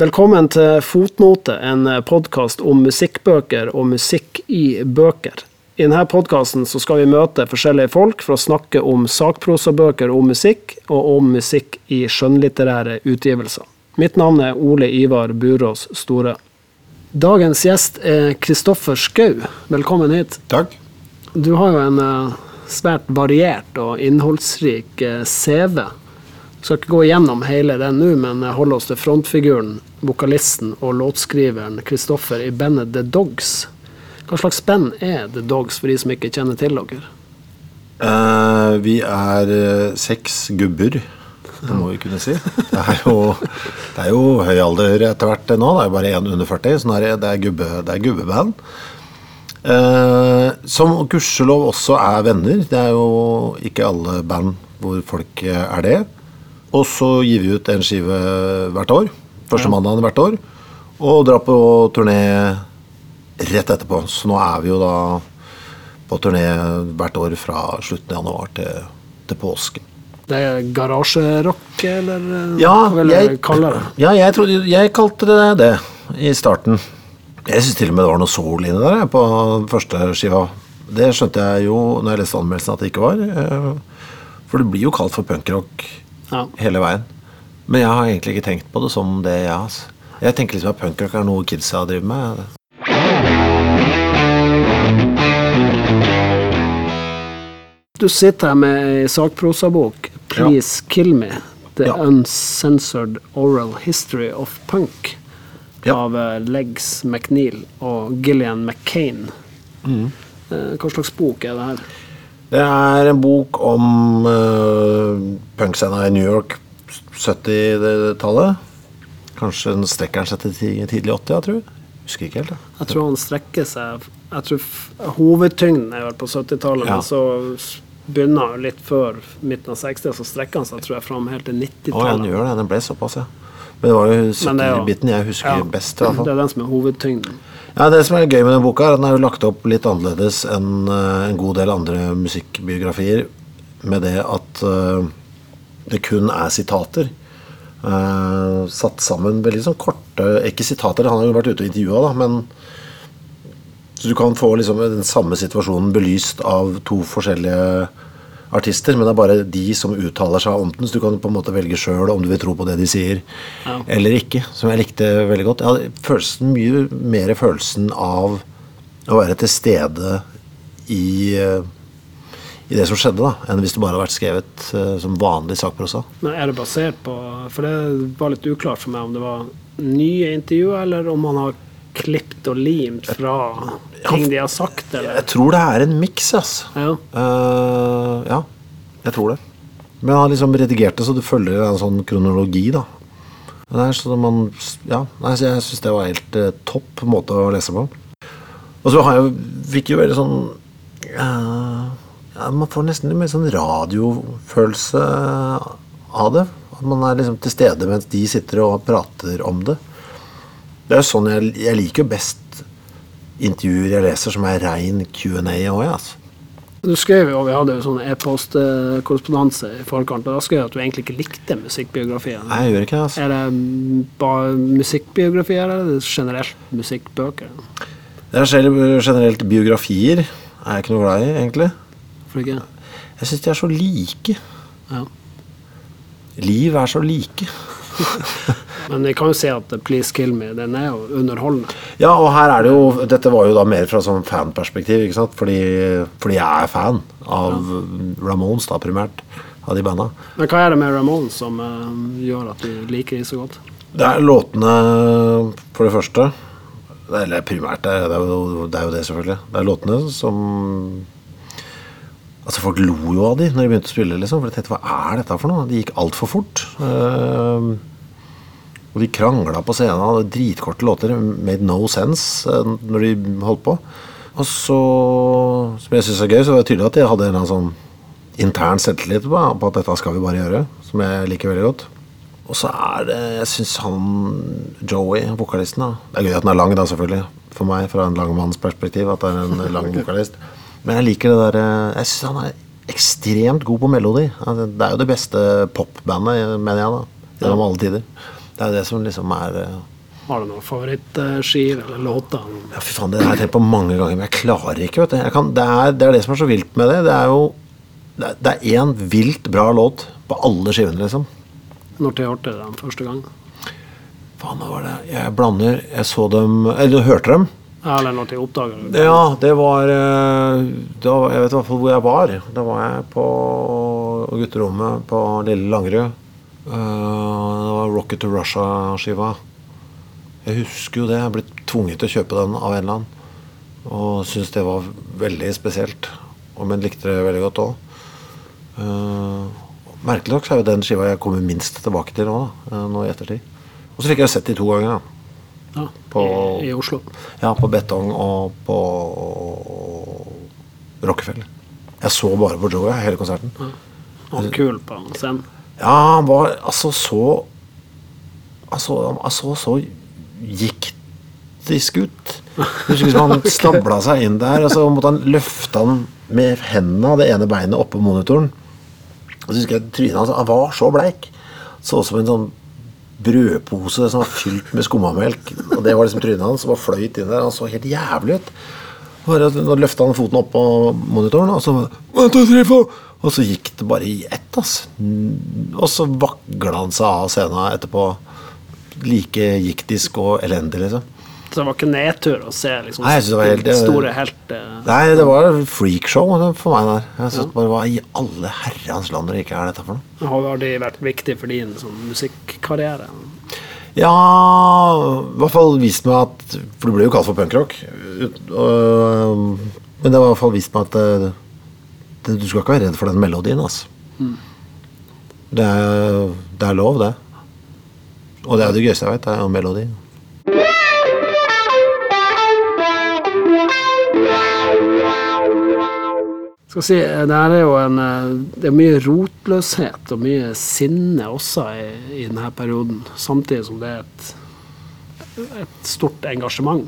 Velkommen til Fotnote, en podkast om musikkbøker og musikk i bøker. I denne podkasten skal vi møte forskjellige folk for å snakke om sakprosabøker om musikk, og om musikk i skjønnlitterære utgivelser. Mitt navn er Ole Ivar Burås Store. Dagens gjest er Kristoffer Skau. Velkommen hit. Takk. Du har jo en eh, svært variert og innholdsrik eh, CV. Vi skal ikke gå gjennom hele den nå, men holde oss til frontfiguren, vokalisten og låtskriveren Kristoffer i bandet The Dogs. Hva slags band er The Dogs, for de som ikke kjenner til dere? Uh, vi er eh, seks gubber, det må vi kunne si. Det er jo, det er jo høy alder etter hvert nå. Det er jo bare én under 40, så det er, det er, gubbe, det er gubbeband. Eh, som gudskjelov også er venner. Det er jo ikke alle band hvor folk er det. Og så gir vi ut en skive hvert år. Første mandagen hvert år. Og drar på turné rett etterpå. Så nå er vi jo da på turné hvert år fra slutten av januar til, til påsken. Det er garasjerock, eller Ja, hva vil jeg- kalle det? Ja, jeg, trodde, jeg kalte det det i starten. Jeg syns til og med det var noe soul inni der på første skiva. Det skjønte jeg jo når jeg leste anmeldelsen at det ikke var. eh, For det blir jo kalt for punkrock Ja. hele veien. Men jeg har egentlig ikke tenkt på det som det, jeg. Altså. Jeg tenker liksom at punkrock er noe kidsa driver med. Du sitter her med ei sakprosabok, 'Please Kill Me'. The. Uncensored Oral History of Punk. Av eh, Legs McNeil og Gillian McCain. Mm. Eh, Hva slags bok er det her? Det er en bok om uh, punkscena i New York 70-tallet. Kanskje den strekker seg til ti- tidlig 80, jeg tror. Husker ikke helt. jeg. Jeg tror han strekker seg Jeg tror Hovedtyngden er vel på 70-tallet, Ja. men så begynner litt før midten av 60, så strekker han seg tror jeg fram helt til Å, ja, den 90-tallet. gjør det. Den ble såpass, ja. Men det var jo Men det er jo- 70-biten jeg husker Ja, best. i hvert Det er den som er hovedtyngden. Ja, Det som er gøy med den boka, er at den er jo lagt opp litt annerledes enn eh, en god del andre musikkbiografier. Med det at eh, det kun er sitater. Uh, satt sammen veldig sånn korte Ikke sitater, han har jo vært ute og intervjua, da, men Så du kan få liksom den samme situasjonen belyst av to forskjellige artister, men det er bare de som uttaler seg om den, så du kan på en måte velge sjøl om du vil tro på det de sier Ja. eller ikke. Som jeg likte veldig godt. Jeg hadde følelsen, mye mer følelsen av å være til stede i, eh, i det som skjedde, da, enn hvis det bare hadde vært skrevet uh, som vanlig sakprosa. Men er det basert på For det var litt uklart for meg om det var nye intervjuer, eller om han har klippet og limt fra ting de har sagt, eller Jeg tror det er en miks, altså. Ja. Uh, ja, jeg tror det. Men han liksom redigert det så du følger en sånn kronologi, da. Det er så man, ja, jeg syns det var helt eh, topp måte å lese på. Og så har jeg, fikk jo veldig sånn uh, ja, Man får nesten litt mer sånn radiofølelse av det. At man er liksom til stede mens de sitter og prater om det. Det er jo sånn jeg, jeg liker best intervjuer jeg leser som er rein Q&A òg, altså. Du skrev jo, vi hadde jo sånn e-postkorrespondanse i forkant, og da skrev du at du egentlig ikke likte musikkbiografier. Nei, jeg gjør ikke det. altså. Er det bare musikkbiografier, eller er det generelt musikkbøker? Det er generelt biografier er jeg ikke noe glad i, egentlig. For ikke? Jeg syns de er så like. Ja. Liv er så like. Men vi kan jo si at Please Kill Me, den er jo underholdende. Ja, og her er det jo Dette var jo da mer fra sånn fanperspektiv, ikke sant? Fordi, fordi jeg er fan av Ramones, da, primært. Av de banda. Men hva er det med Ramones som uh, gjør at du liker de så godt? Det er låtene, for det første. Eller primært, det er, jo, det er jo det, selvfølgelig. Det er låtene som Altså Folk lo jo av de når de begynte å spille. liksom For de tenkte hva er dette for noe? De gikk altfor fort. Eh, og de krangla på scenen. Hadde dritkorte låter. Made no sense eh, når de holdt på. Og så, som jeg syns er gøy, så var det tydelig at de hadde en sånn intern selvtillit på, på at dette skal vi bare gjøre. Som jeg liker veldig godt. Og så er det Jeg syns han Joey, vokalisten da Det er gøy at den er lang, da, selvfølgelig. For meg, fra en lang manns perspektiv, at det er en lang vokalist. Men jeg liker det der eh, Jeg syns han er ekstremt god på melodi. Altså, Det er jo det beste popbandet, mener jeg, da. Gjennom alle tider. Det er jo det som liksom er eh, Har du noen favorittskiver eller låter? Ja, fy faen, det har jeg tenkt på mange ganger, men jeg klarer ikke, vet du. Kan, det, er, det er det som er så vilt med det. Det er jo Det er- det én vilt bra låt på alle skivene, liksom. Når til hørte du dem første gang? Faen, hva var det Jeg blander Jeg så dem Eller hørte dem. Ja, Eller når til oppdaga du Ja, det var eh, da, Jeg vet i hvert fall hvor jeg var. Da var jeg på gutterommet på Lille Langerud. Eh, Det var Rocket to Russia-skiva. Jeg husker jo det. Jeg ble tvunget til å kjøpe den av en eller annen. Og syntes det var veldig spesielt. Men likte det veldig godt òg. merkelig nok så er jo den skiva jeg kommer minst tilbake til nå, eh, nå i ettertid. Og så fikk jeg sett de to ganger. da. ja, På- i, i Oslo? Ja, på Betong og på Rockefeller. Jeg så bare på Joey hele konserten. Ja. Og kul på scenen. Ja, han var altså så Altså, altså så giktisk ut. Husker Han stabla seg inn der, og så måtte han løfte han med hendene av det ene beinet oppå monitoren. Og så husker jeg trynet hans Han var så bleik. Så ut som en sånn brødpose som var fylt med skummamelk. Og det var liksom trynet hans, som var fløyt inn der. Han så helt jævlig ut. Da løfta han foten opp på monitoren, og så One, two, three, four. Og så gikk det bare i ett, Altså. Og så vakla han seg av scenen etterpå. Like giktisk og elendig, liksom. Så det var ikke nedtur å se liksom, Nei, det var helt- det, store helt eh, Nei, det var freakshow for meg der. Jeg synes bare, Hva i alle herrens land det ikke er dette for noe? Har de vært viktig for din sånn, musikkarriere? Ja, i hvert fall vist meg at For du ble jo kalt for punkrock. Men det var i hvert fall vist meg at det, du skal ikke være redd for den melodien. Altså. Det, er, det er lov, det. Og det er det gøyeste jeg vet, det er jo melodi. Skal si, det her er jo en eh, Det er mye rotløshet og mye sinne også i, i denne perioden. Samtidig som det er et, et stort engasjement.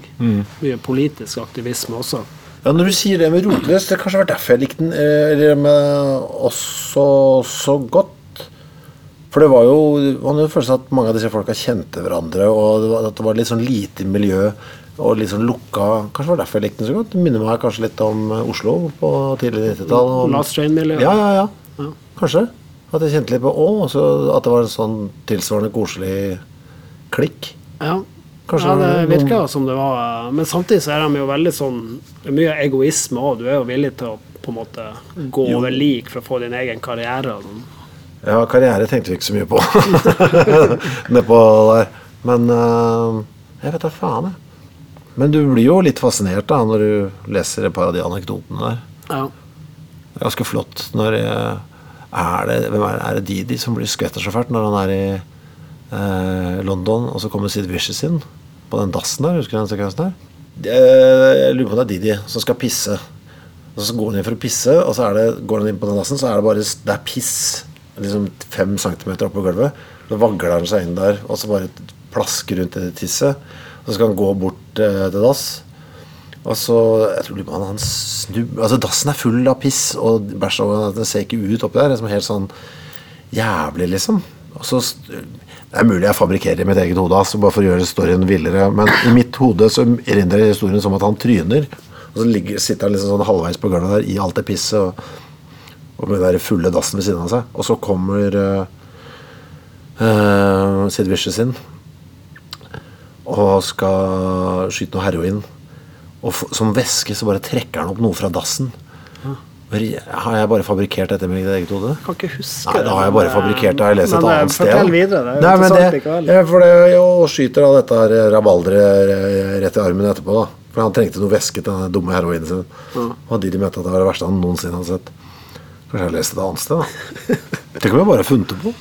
Mye politisk aktivisme også. Ja, Når du sier det med rotløs, det har kanskje vært derfor jeg likte den eh, eller med også så godt. For det var jo Man hadde følelsen at mange av disse folka kjente hverandre, og det var, at det var litt sånn lite miljø og litt sånn lukka Kanskje det var derfor jeg likte den så godt. Det minner meg kanskje litt om eh, Oslo på tidlig 90-tall. og- Last Train-miljøet. Ja, ja, ja, Ja. Kanskje. At jeg kjente litt på Å, så at det var en sånn tilsvarende koselig klikk. Ja. Kanskje ja, det noen- som det var Men samtidig så er de jo veldig sånn Det er mye egoisme òg. Du er jo villig til å på en måte gå Jo. over lik for å få din egen karriere. sånn. Ja, karriere tenkte vi ikke så mye på nedpå der. Men uh, jeg vet da faen, jeg. Men du blir jo litt fascinert da når du leser et par av de anekdotene der. Ja. Det er ganske flott når eh, er det, hvem er, det, er det Didi som blir skvetter så fælt når han er i London, og så kommer Sid Vicious inn på den dassen der? Husker du den sekvensen der? Eh, Jeg lurer på om det er Didi som skal pisse. Og så går han inn for å pisse, og så det, går han inn på den dassen, så er det bare det er piss liksom fem centimeter oppå gulvet. Så vagler han seg inn der, og så bare plasker rundt i det tisset. Så skal han gå bort eh, til dass. Og så, jeg tror han, han snub, altså Dassen er full av piss og bæsj. og Det ser ikke ut oppi der. Det er som helt sånn jævlig, liksom. Og så, det er mulig jeg fabrikkerer i mitt eget hode, altså, bare for å gjøre storyen villere. Men i mitt hode så erindrer historien som at han tryner. Og så ligger, sitter han liksom sånn halvveis på gulvet der i alt det pisset. Og, og med den der fulle dassen ved siden av seg. Og så kommer uh, uh, Sid Vicious inn og skal skyte noe heroin. Og f som væske så bare trekker han opp noe fra dassen. Har jeg bare fabrikkert dette med mitt eget hode? Kan ikke huske Nei, da har jeg bare fabrikkert det. Har jeg lest et eh, annet sted. Fortell videre. Det er jo Nei, men det, ja, for det jo skyter av dette her rabalderet rett i armen etterpå. da For han trengte noe væske til den dumme heroinen sin. Og de mente at det var det verste han noensinne hadde sett. Kanskje jeg har lest et annet sted, da. Tenk om jeg bare har funnet det på.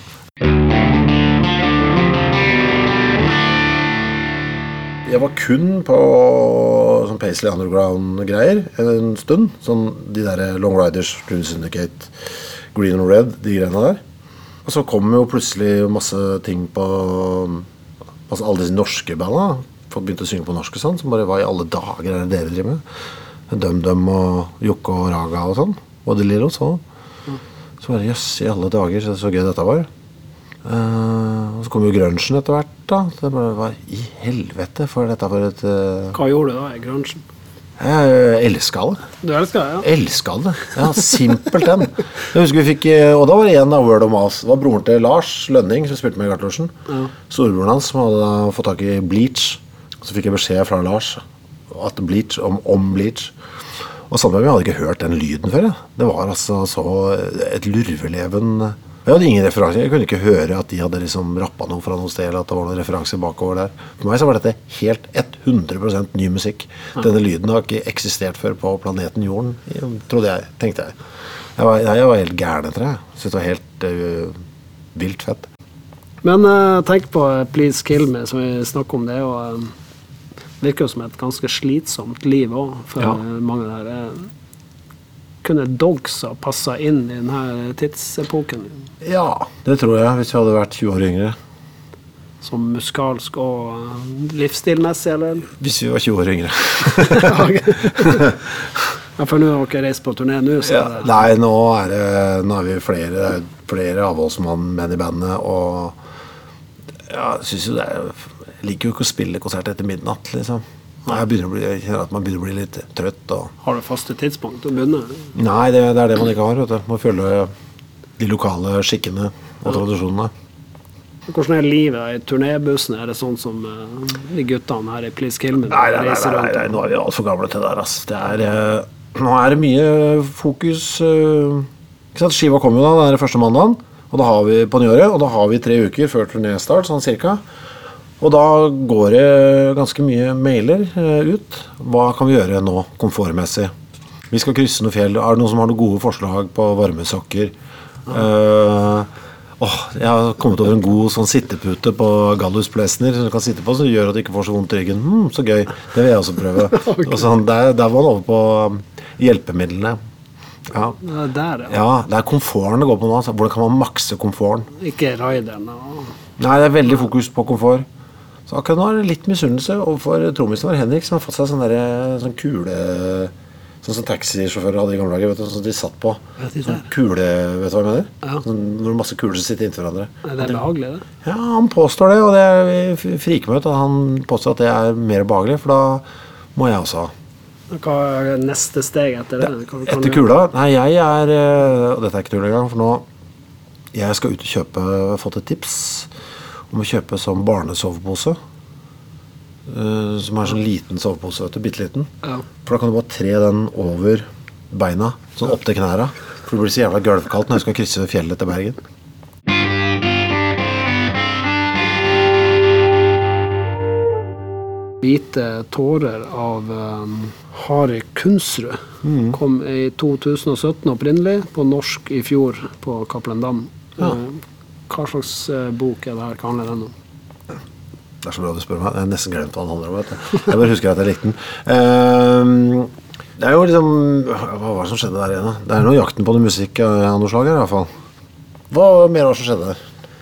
Jeg var kun på sånn Paisley Underground-greier en stund. Sånn de der Long Riders, Dream Syndicate, Green and Red, de greiene der. Og så kom jo plutselig masse ting på altså Alle disse norske banda. Folk begynte å synge på norsk og sånn. Som bare Hva i alle dager er det dere driver med? DumDum og Jokke og Raga og sånn. Og De Lillos òg. Så bare jøss, i alle dager, så, så gøy dette var. Og så kom jo grunchen etter hvert. da Det bare Hva i helvete for dette for et uh, Hva gjorde du da i grunchen? Jeg elska det. Du elska det, ja? Elska det. Ja, Simpelthen. Jeg husker vi fikk, eh, Og da var det igjen av Word of Mouth. Det var broren til Lars Lønning som spilte med i Gartlosjen. Ja. Storebroren hans som hadde fått tak i Bleach. Så fikk jeg beskjed fra Lars at Bleach, om, om Bleach. Og sammen med meg hadde jeg ikke hørt den lyden før. jeg. Det var altså så et lurveleven Jeg hadde ingen referanse. Jeg kunne ikke høre at de hadde liksom rappa noe fra noe sted. Eller at det var noen referanser bakover der. For meg så var dette helt 100% ny musikk. Denne lyden har ikke eksistert før på planeten Jorden, trodde jeg. Tenkte jeg. Jeg var, jeg var helt gæren etter det. Syntes det var helt uh, vilt fett. Men uh, tenk på eh, Please Kill Me, som vi snakker om. Det og jo eh, virker jo som et ganske slitsomt liv òg for Ja. mange der. Eh, Kunne Dogs ha passa inn i denne tidsepoken? Ja, det tror jeg, hvis vi hadde vært 20 år yngre. Som musikalsk og eh, livsstilmessig, eller? Hvis vi var 20 år yngre. Ja, for nå har dere reist på turné nå, så Ja, nei, nå er, det, nå er vi flere, flere avholdsmann menn i bandet, og ja, synes jo det er Jeg liker jo ikke å spille konsert etter midnatt, liksom. Jeg, bli, jeg kjenner at man begynner å bli litt trøtt. Og, Har du faste tidspunkt å begynne? nei, det, det er det man ikke har. vet du. Man følger de lokale skikkene og tradisjonene. Hvordan er livet i turnébussen? Er det sånn som uh, de guttene her i Please Kill Me Nei, nei, nei, nei, nei, nå er vi altfor gamle til det der. ass. Det er, uh, nå er det mye fokus uh, ikke sant? Skiva kommer jo da, det er første mandagen og da har vi på nyåret, og da har vi tre uker før turnéstart, sånn cirka. Og da går det ganske mye mailer eh, ut. Hva kan vi gjøre nå, komfortmessig? Vi skal krysse noen fjell. Er det noen som har noen gode forslag på varmesokker? Uh, oh, jeg har kommet over en god sånn sittepute på Gallus Plesner som du kan sitte på, som gjør at du ikke får så vondt i ryggen. Hm, så gøy. Det vil jeg også prøve. Og sånn, der, der var man over på um, hjelpemidlene. Ja. Ja, Der, ja. ja, det er komforten det går på nå. Altså. Hvordan kan man makse komforten? Ikke raideren. og- Nei, det er veldig fokus på komfort. Så akkurat nå er det litt misunnelse overfor trommisen vår, Henrik, som har fått seg sånn derre sånn kule Sånn som taxisjåfører hadde i gamle dager. vet du, Sånn de satt på. Sånn kule, vet du hva jeg mener? Ja. Sånn, når masse kuler som sitter inntil hverandre. Er det behagelig, det? Ja, han påstår det, og det friker meg ut. at Han påstår at det er mer behagelig, for da må jeg også ha. Hva er neste steg etter det? Hva Etter kula? Nei, jeg er eh, Og dette er ikke tull engang, for nå Jeg skal ut og kjøpe fått et tips om å kjøpe sånn barnesovepose. Uh, som er sånn liten sovepose, vet du. Bitte liten. Ja. For da kan du bare tre den over beina, sånn opp til knæra. For det blir så jævla gulvkaldt når jeg skal krysse fjellet til Bergen. Hvite tårer av um, Hari Kunsrud. Mm. Kom i 2017 opprinnelig, på norsk i fjor på Cappelen Dam. Ja. Eh, Hva slags eh, bok er det her? Hva handler den om? Det er så bra du spør meg. Jeg har nesten glemt hva den handler om. Vet. Jeg bare husker at jeg likte den. Um, det er jo liksom Hva var det som skjedde der igjen? da? Det er noe jakten på noe musikk av noe slag her, i hvert fall. Hva mer var det som skjedde der?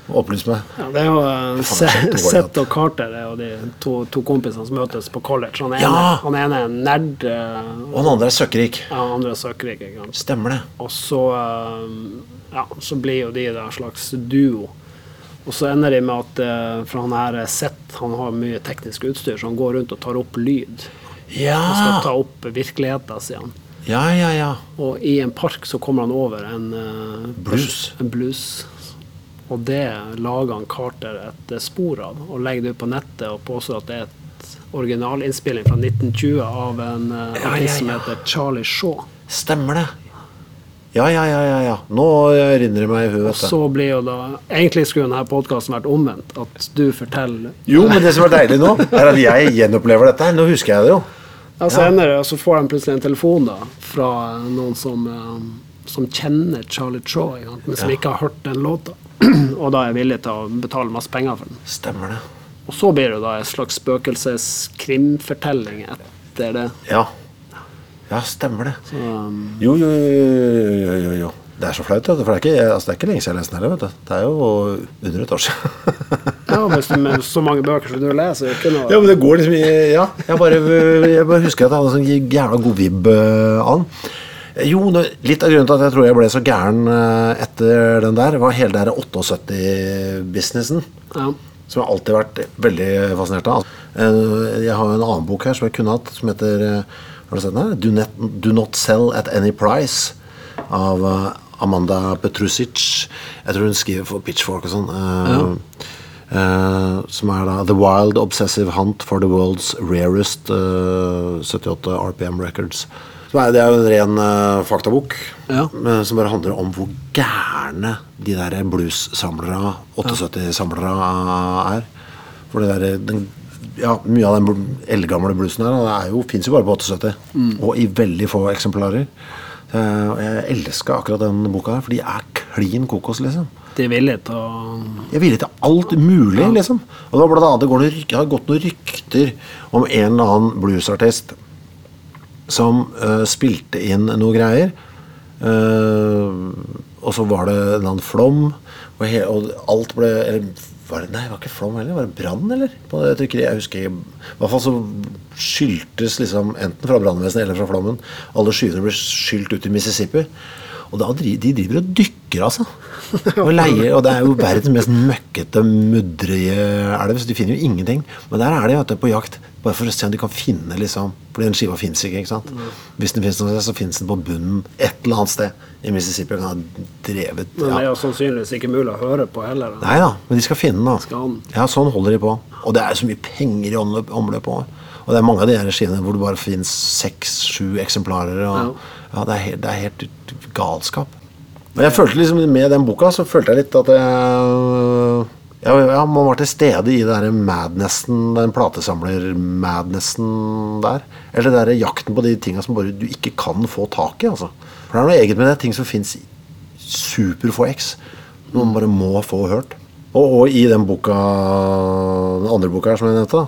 Opplys meg. Ja, det er jo uh, Sett hvor Seth og Carter er jo de to, to kompisene som møtes på college. Han ene, Ja! han ene er nerd, Uh, Og han andre er søkkrik. ja, han andre er søkkrik. Stemmer det. Og så, eh, ja, så blir jo de en slags duo. Og så ender de med at eh, For han her Seth han har mye teknisk utstyr, så han går rundt og tar opp lyd. Han skal ta opp virkeligheten sin. Ja, ja, ja. Og i en park så kommer han over en uh, Blues. En blues. Og det lager han Carter et eh, spor av, og legger det ut på nettet og påstår at det er et originalinnspilling fra 1920 av en uh, Ja, ja, ja, som heter Charlie Shaw. Stemmer det. Ja, ja, ja, ja. ja. Nå rinner det meg i huet. Og vet du. så blir jo da Egentlig skulle denne podkasten vært omvendt. At du forteller Jo, men det som er deilig nå, er at jeg gjenopplever dette. Nå husker jeg det jo. Ja, senere så får de plutselig en telefon da fra noen som, eh, som kjenner Charlie Chaw, men som Ja. ikke har hørt den låta. og da er villig til å betale masse penger for den. Stemmer det. Og så blir det da en slags spøkelseskrimfortelling etter det. Ja. Ja, stemmer det. Så, um, Jo, jo, jo, jo, jo. Det er så flaut, for det er, ikke, altså, det er ikke lenge siden jeg leste den heller. Det er jo under et år siden. Ja, men med så mange bøker som du leser, er ikke noe ja, men det går liksom i Ja, jeg bare, jeg bare husker at jeg hadde sånn jævla god vibb eh, den. Jo, litt av grunnen til at jeg tror jeg ble så gæren eh, etter den der, var hele den der 78-businessen. Ja. Som jeg alltid har vært veldig fascinert av. Eh, Jeg har jo en annen bok her som jeg kunne hatt, som heter Har du sett den? Do not, Do not Sell at Any Price. Av eh, Amanda Petrusic. Jeg tror hun skriver for Pitchfork og sånn. Uh, ja. uh, som er da The Wild Obsessive Hunt for the World's Rarest uh, 78 RPM Records. Er, det er jo en ren faktabok Ja. som bare handler om hvor gærne de der blues-samlere, 78-samlere, er. For det der, den, ja, mye av den eldgamle bluesen her er fins jo bare på 78, og i veldig få eksemplarer. Eh, og jeg elska akkurat den boka her, for de er klin kokos, liksom. De vil å Jeg er villig alt mulig, liksom. Og det var blant annet, det går noen, det har gått noen rykter om en eller annen bluesartist som uh, spilte inn noe greier. Uh, og så var det en eller annen flom, og, og alt ble eller, var det, Nei, det var ikke flom heller. Var det brann, eller? På det trykkeriet? Jeg husker. I hvert fall så skyldtes liksom enten fra brannvesenet eller fra flommen alle skyene ble skylt ut i Mississippi. Og da, de driver og dykker, altså. Og leier, og det er jo verdens mest møkkete, mudrige elv, så de finner jo ingenting. Men der er de vet du, på jakt, bare for å se om de kan finne liksom For den skiva fins ikke, ikke sant. Hvis den fins noe sted, så fins den på bunnen et eller annet sted i Mississippi. og Den har drevet Men det er jo sannsynligvis ikke mulig å høre på heller. Nei da, men de skal finne den. Skal? Ja, sånn holder de på. Og det er så mye penger i omløp, omløp også. Og det er mange av de her skivene hvor det bare fins seks-sju eksemplarer. Og, ja. det, er helt, det er helt galskap. Men jeg følte liksom med den boka så følte jeg litt at jeg ja, ja, man var til stede i den madnessen, den platesamler-madnessen der. Eller den der jakten på de tinga som bare du ikke kan få tak i. altså. For det er noe eget med det. Ting som fins superfå X. Noe man bare må få hørt. Og, og i den boka, den andre boka her som jeg nevnte,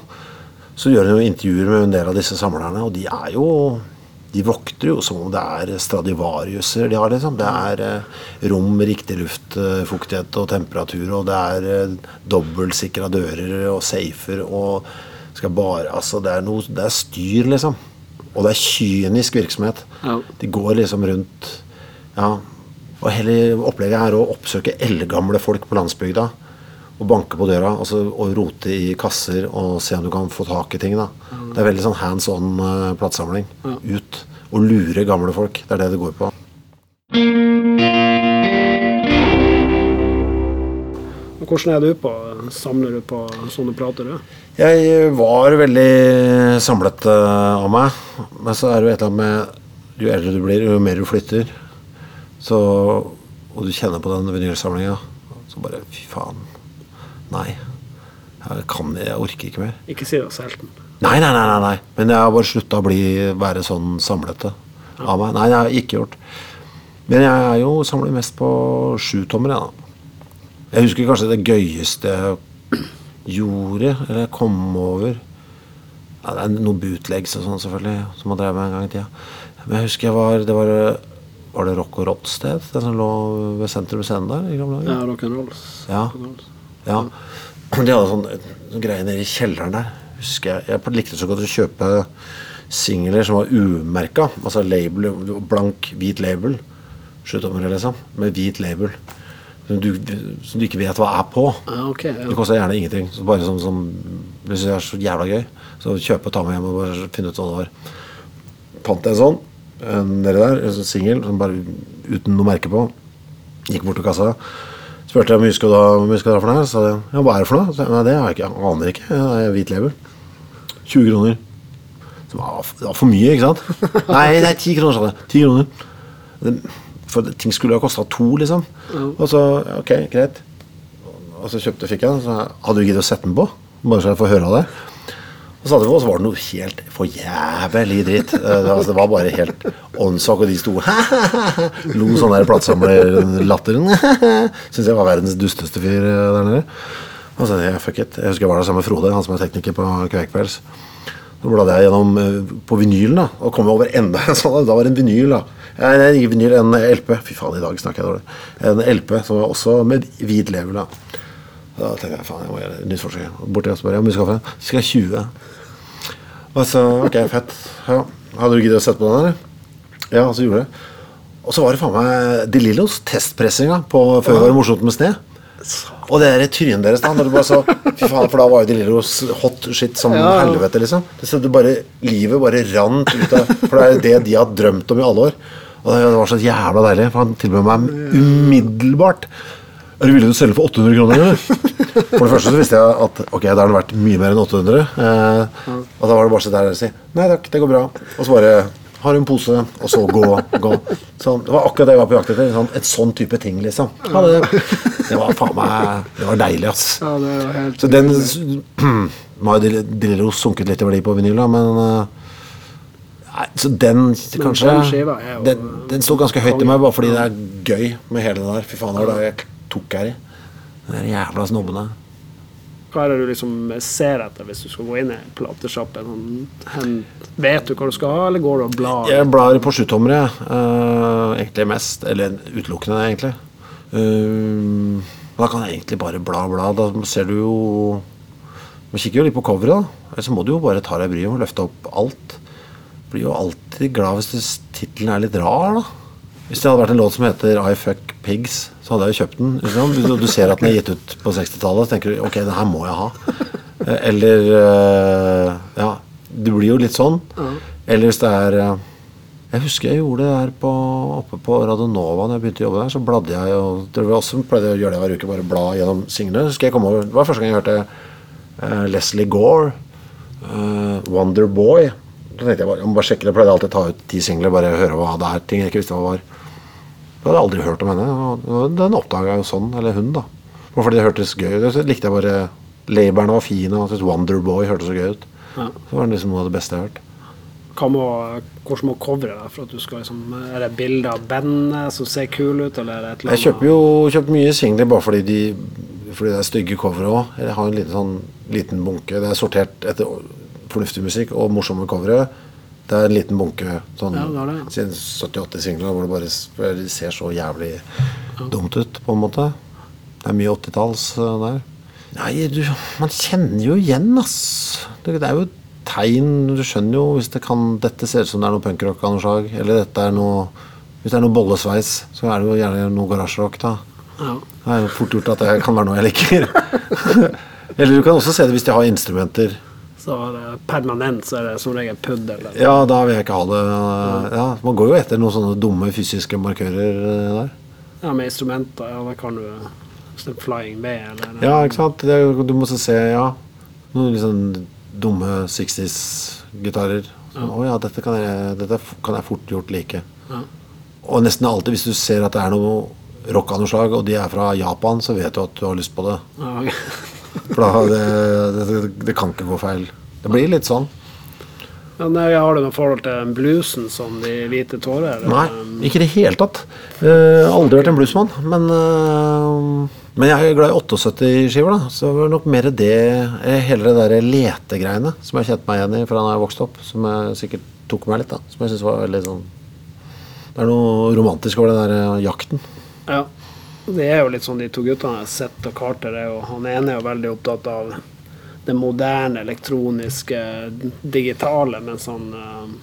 så gjør hun jo intervjuer med en del av disse samlerne, og de er jo de vokter jo som om det er Stradivariuser de har, liksom. Det er eh, rom med riktig luftfuktighet og temperatur, og det er eh, dobbeltsikra dører og safer og skal bare Altså, det er noe Det er styr, liksom. Og det er kynisk virksomhet. Ja. De går liksom rundt Ja. Og hele opplegget er å oppsøke eldgamle folk på landsbygda. Og banke på døra og, og rote i kasser og se om du kan få tak i ting. da Det er veldig sånn hands on uh, platesamling. Ut og lure gamle folk. Det er det det går på. Hvordan er du på Samler du på sånne plater? du? Jeg var veldig samlet eh, av meg. Men så er det jo et eller annet med Jo eldre du blir, jo mer du flytter. Så, og du kjenner på den vinylsamlinga. Så bare Fy faen. Nei. Jeg kan Jeg orker ikke mer. Ikke si det er selten. Nei, nei, nei, nei. Men jeg har bare slutta å bli, være sånn samlete av meg. Nei, det har jeg ikke gjort. Men jeg er jo samler mest på sjutommere, da. Jeg husker kanskje det gøyeste jeg gjorde, eller jeg kom over ja, Det er noen bootlegs og sånn, selvfølgelig, som man drev med en gang i tida. Men jeg husker jeg var Det var, var det Rock og Roll-sted? Den som lå ved Sentrum Scene der? i gamle dager? Ja, rock'n'roll. Ja. Ja. De hadde sånn, sånn greie nede i kjelleren der. Husker Jeg Jeg likte så godt å kjøpe singler som var umerka. Altså label, blank, hvit label. Sjutommere, liksom. Med hvit label. Som du, som du ikke vet hva er på. Ja. Det Ja. koster gjerne ingenting. Så bare sånn som Hvis det er så jævla gøy, så kjøpe og ta med hjem og bare finne ut hva det var. Fant jeg en sånn nedi der, en sånn singel bare uten noe merke på. Gikk bort til kassa. Spurte jeg mye skal du ha for noe. Så sa de ja, hva er det for noe? Så, jeg, Nei, det har jeg ikke. Jeg aner ikke. Det er hvit label. 20 kroner. Så det var, for mye, ikke sant? Nei, det er 10 kroner, sa det. 10 kroner. For ting skulle ha kosta to, liksom. Og så ok, greit. Og så kjøpte fikk jeg den. Så hadde du giddet å sette den på? Bare så jeg får høre av det. Og vi var det noe helt for jævlig dritt. Altså, det var bare helt åndssvak, og de sto Lo sånn der platesamlerlatteren. Syns jeg var verdens dusteste fyr eh, der nede. Og så yeah, fuck it. Jeg husker jeg var der sammen med Frode, han som er tekniker på Quakebells. Så bladde jeg gjennom eh, på vinylen da, og kom over enda en sånn. Da var det en vinyl. da. Nei, ikke vinyl, en LP. Fy faen, i dag snakker jeg dårlig. En LP som var også med hvit level. da. Da tenkte jeg faen, jeg må gjøre et nytt forsøk. Borti og spør jeg om vi skal få Skal jeg ha 20? Og så, ok, fett. Ja. Hadde du giddet å sette på den, eller? Ja, så gjorde jeg det. Og så var det faen meg De Lillos testpressinga på før det var morsomt med sne. Og det der trynet deres da når du bare så, Fy faen, for da var jo De Lillos hot shit som Ja. helvete, liksom. Det bare, Livet bare rant ut av For det er det de har drømt om i alle år. Og det var så jævla deilig. For han tilbød meg umiddelbart Er du villig til å selge for 800 kroner, eller? For det første så visste jeg at ok, da har den vært mye mer enn 800. Eh, og da var det bare så der og si nei takk, det går bra. Og så bare har du en pose, og så gå. gå. Sånn, det var akkurat det jeg var på jakt etter. Sånn, et sånn type ting, liksom. Ja, det, det var faen meg Det var deilig, ass. Ja, det var helt Så den Nå har Drillo sunket litt i verdi på vinyl, da, men eh, Nei, så den kanskje den, den sto ganske høyt i meg bare fordi det er gøy med hele det der. Fy faen, det var da jeg tok i. De der jævla snobbene. Hva er det du liksom ser etter hvis du skal gå inn i platesjappen? Vet du hva du skal ha, eller går du og blar? Jeg blar på sjutommere, jeg. Eh, egentlig mest. Eller utelukkende, egentlig. Uh, da kan jeg egentlig bare bla, bla. Da ser du jo Man kikker jo litt på coveret, da. Eller så må du jo bare ta deg bryet og løfte opp alt. Blir jo alltid glad hvis tittelen er litt rar, da. Hvis det hadde vært en låt som heter I Fuck Pigs, så hadde jeg jo kjøpt den. Liksom. Hvis Du ser at den er gitt ut på 60-tallet, så tenker du ok, det her må jeg ha. Eh, Eller eh, Ja, det blir jo litt sånn. Eller hvis det er eh, Jeg husker jeg gjorde det der på, oppe på Radionova da jeg begynte å jobbe der. Så bladde jeg og Det var også pleide jeg å gjøre det hver uke, bare bla gjennom singlene. Så skal jeg komme over Det var første gang jeg hørte Leslie Gore, eh, Wonder Boy. Da tenkte jeg bare, jeg må bare sjekke det. Pleide alltid å ta ut ti singler, bare høre hva det er. Ting jeg ikke visste hva det var. Da hadde aldri hørt om henne. og Den oppdaga jeg jo sånn. Eller hun, da. Og fordi det hørtes gøy ut. Så likte jeg bare Laberne var fine, og syntes Wonderboy hørtes så gøy ut. Ja. Så var det liksom noe av det beste jeg har hørt. Hva må, hvordan må coveret være for at du skal liksom Er det bilder av bandet som ser kule ut, eller er det et eller Jeg kjøper jo kjøper mye singler bare fordi, de, fordi det er stygge covere òg. Jeg har en liten, sånn, liten bunke. Det er sortert etter fornuftig musikk og morsomme covere. Det er en liten bunke sånn Ja, det det. siden 70-80 singler hvor det bare det ser så jævlig dumt ut, på en måte. Det er mye 80-talls eh, der. Nei, du, man kjenner jo igjen, ass. Det, det er jo tegn. Du skjønner jo hvis det kan Dette ser ut som det er noe punkrock av noe slag. Eller dette er noe Hvis det er noe bollesveis, så er det jo gjerne noe garasjerock, da. Ja. Det er jo fort gjort at det kan være noe jeg liker. Eller du kan også se det hvis de har instrumenter. Så er permanent, så er det som regel puddel. eller- Ja, da vil jeg ikke ha det. Ja, Man går jo etter noen sånne dumme fysiske markører eh, der. Ja, med instrumenter, ja, da kan du Flying V, eller Ja, ikke sant? Det, du må så se, ja. Noen sånn dumme 60s-gitarer. Å ja, dette kan jeg, dette kan jeg fort gjort like. Ja. Og nesten alltid hvis du ser at det er noe rock av noe slag, og de er fra Japan, så vet du at du har lyst på det. Ja, ok. For da, det, det, det kan ikke gå feil. Det blir litt sånn. Ja, nei, har du noe forhold til bluesen som De hvite tårer? Nei, ikke i det hele tatt. Eh, aldri vært en bluesmann. Men, eh, men jeg er glad i 78-skiver, da. Så det var nok mer det eh, Hele det der letegreiene som jeg kjente meg igjen i fra da jeg vokste opp. Som jeg sikkert tok meg litt, da. Som jeg synes var veldig sånn Det er noe romantisk over den der eh, jakten. Ja. Det er jo litt sånn de to guttene, Sett og Carter, er jo, han ene er jo veldig opptatt av det moderne, elektroniske, digitale, mens han eh,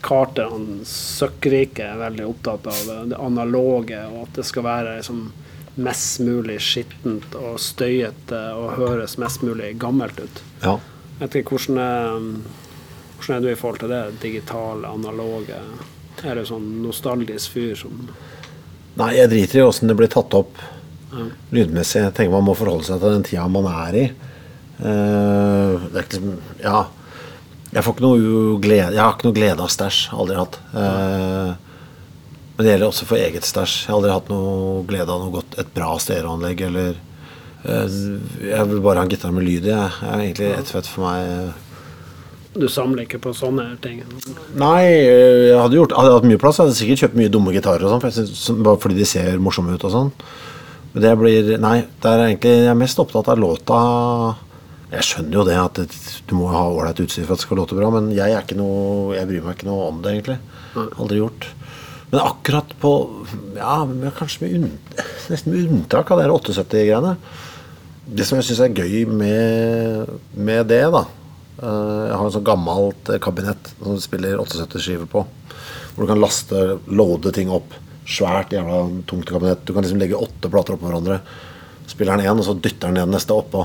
Carter, han søkkrike, er veldig opptatt av det, det analoge, og at det skal være liksom, mest mulig skittent og støyete og høres mest mulig gammelt ut. Ja. Jeg vet ikke, hvordan er, hvordan er du i forhold til det digitale, analoge? Er du sånn nostalgisk fyr som Nei, jeg driter i åssen det blir tatt opp ja. lydmessig. Jeg tenker man må forholde seg til den tida man er i. Uh, det er ikke liksom Ja. Jeg, får ikke noe glede, jeg har ikke noe glede av stæsj. Aldri hatt. Uh, men det gjelder også for eget stæsj. Jeg har aldri hatt noe glede av noe godt, et bra stereoanlegg eller uh, Jeg vil bare ha en gitar med lyd i. Jeg Jeg er egentlig ett fett for meg. Du samler ikke på sånne ting? Nei, jeg hadde, gjort, hadde jeg hatt mye plass, jeg hadde sikkert kjøpt mye dumme gitarer og sånn, bare fordi de ser morsomme ut og sånn. Men det blir Nei, det er egentlig, jeg er mest opptatt av låta Jeg skjønner jo det at det, du må ha ålreit utstyr for at det skal låte bra, men jeg, er ikke noe, jeg bryr meg ikke noe om det, egentlig. Aldri gjort. Men akkurat på Ja, kanskje med unn, nesten med unntak av de 78-greiene. Det som jeg syns er gøy med, med det, da Jeg har en sånn gammelt eh, kabinett som du spiller 78-skiver på. Hvor du kan laste, loade ting opp. Svært, jævla tungt kabinett. Du kan liksom legge åtte plater oppå hverandre. Spiller den én, og så dytter den ned neste oppå.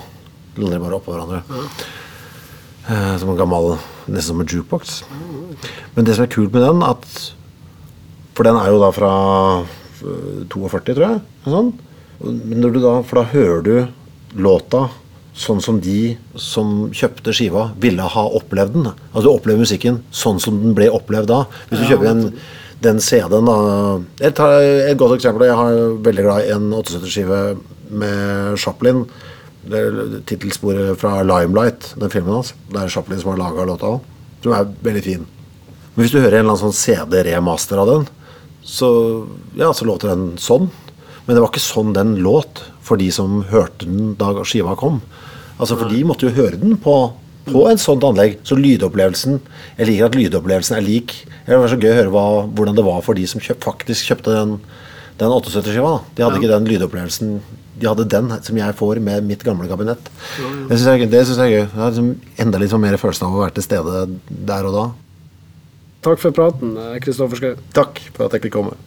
Lander bare oppå hverandre. Mm. Som en gammel Nesten som en jukebox. Men det som er kult med den, at For den er jo da fra eh, 42, tror jeg. Sånn. Men når du da, for da hører du låta sånn som de som kjøpte skiva, ville ha opplevd den. Altså du opplever musikken sånn som den ble opplevd da. Hvis du kjøper en, den CD-en da Jeg tar et godt eksempel. Jeg har veldig glad i en 78-skive med Chaplin. Det er Tittelsporet fra Limelight, den filmen hans. Det er Chaplin som har laga låta òg. Som er veldig fin. Men hvis du hører en eller annen sånn CD-remaster av den, så, ja, så låter den sånn. Men det var ikke sånn den låt for de som hørte den da skiva kom. Altså For de måtte jo høre den på, på en sånt anlegg. Så lydopplevelsen Jeg liker at lydopplevelsen er lik. Det var så gøy å høre hva, hvordan det var for de som kjøpt, faktisk kjøpte den, den 78-skiva. De hadde ikke den lydopplevelsen De hadde den som jeg får med mitt gamle kabinett. Det syns jeg, det synes jeg er gøy. Det er liksom enda litt sånn mer følelsen av å være til stede der og da. Takk for praten, Kristoffer Schou. Takk for at jeg fikk komme.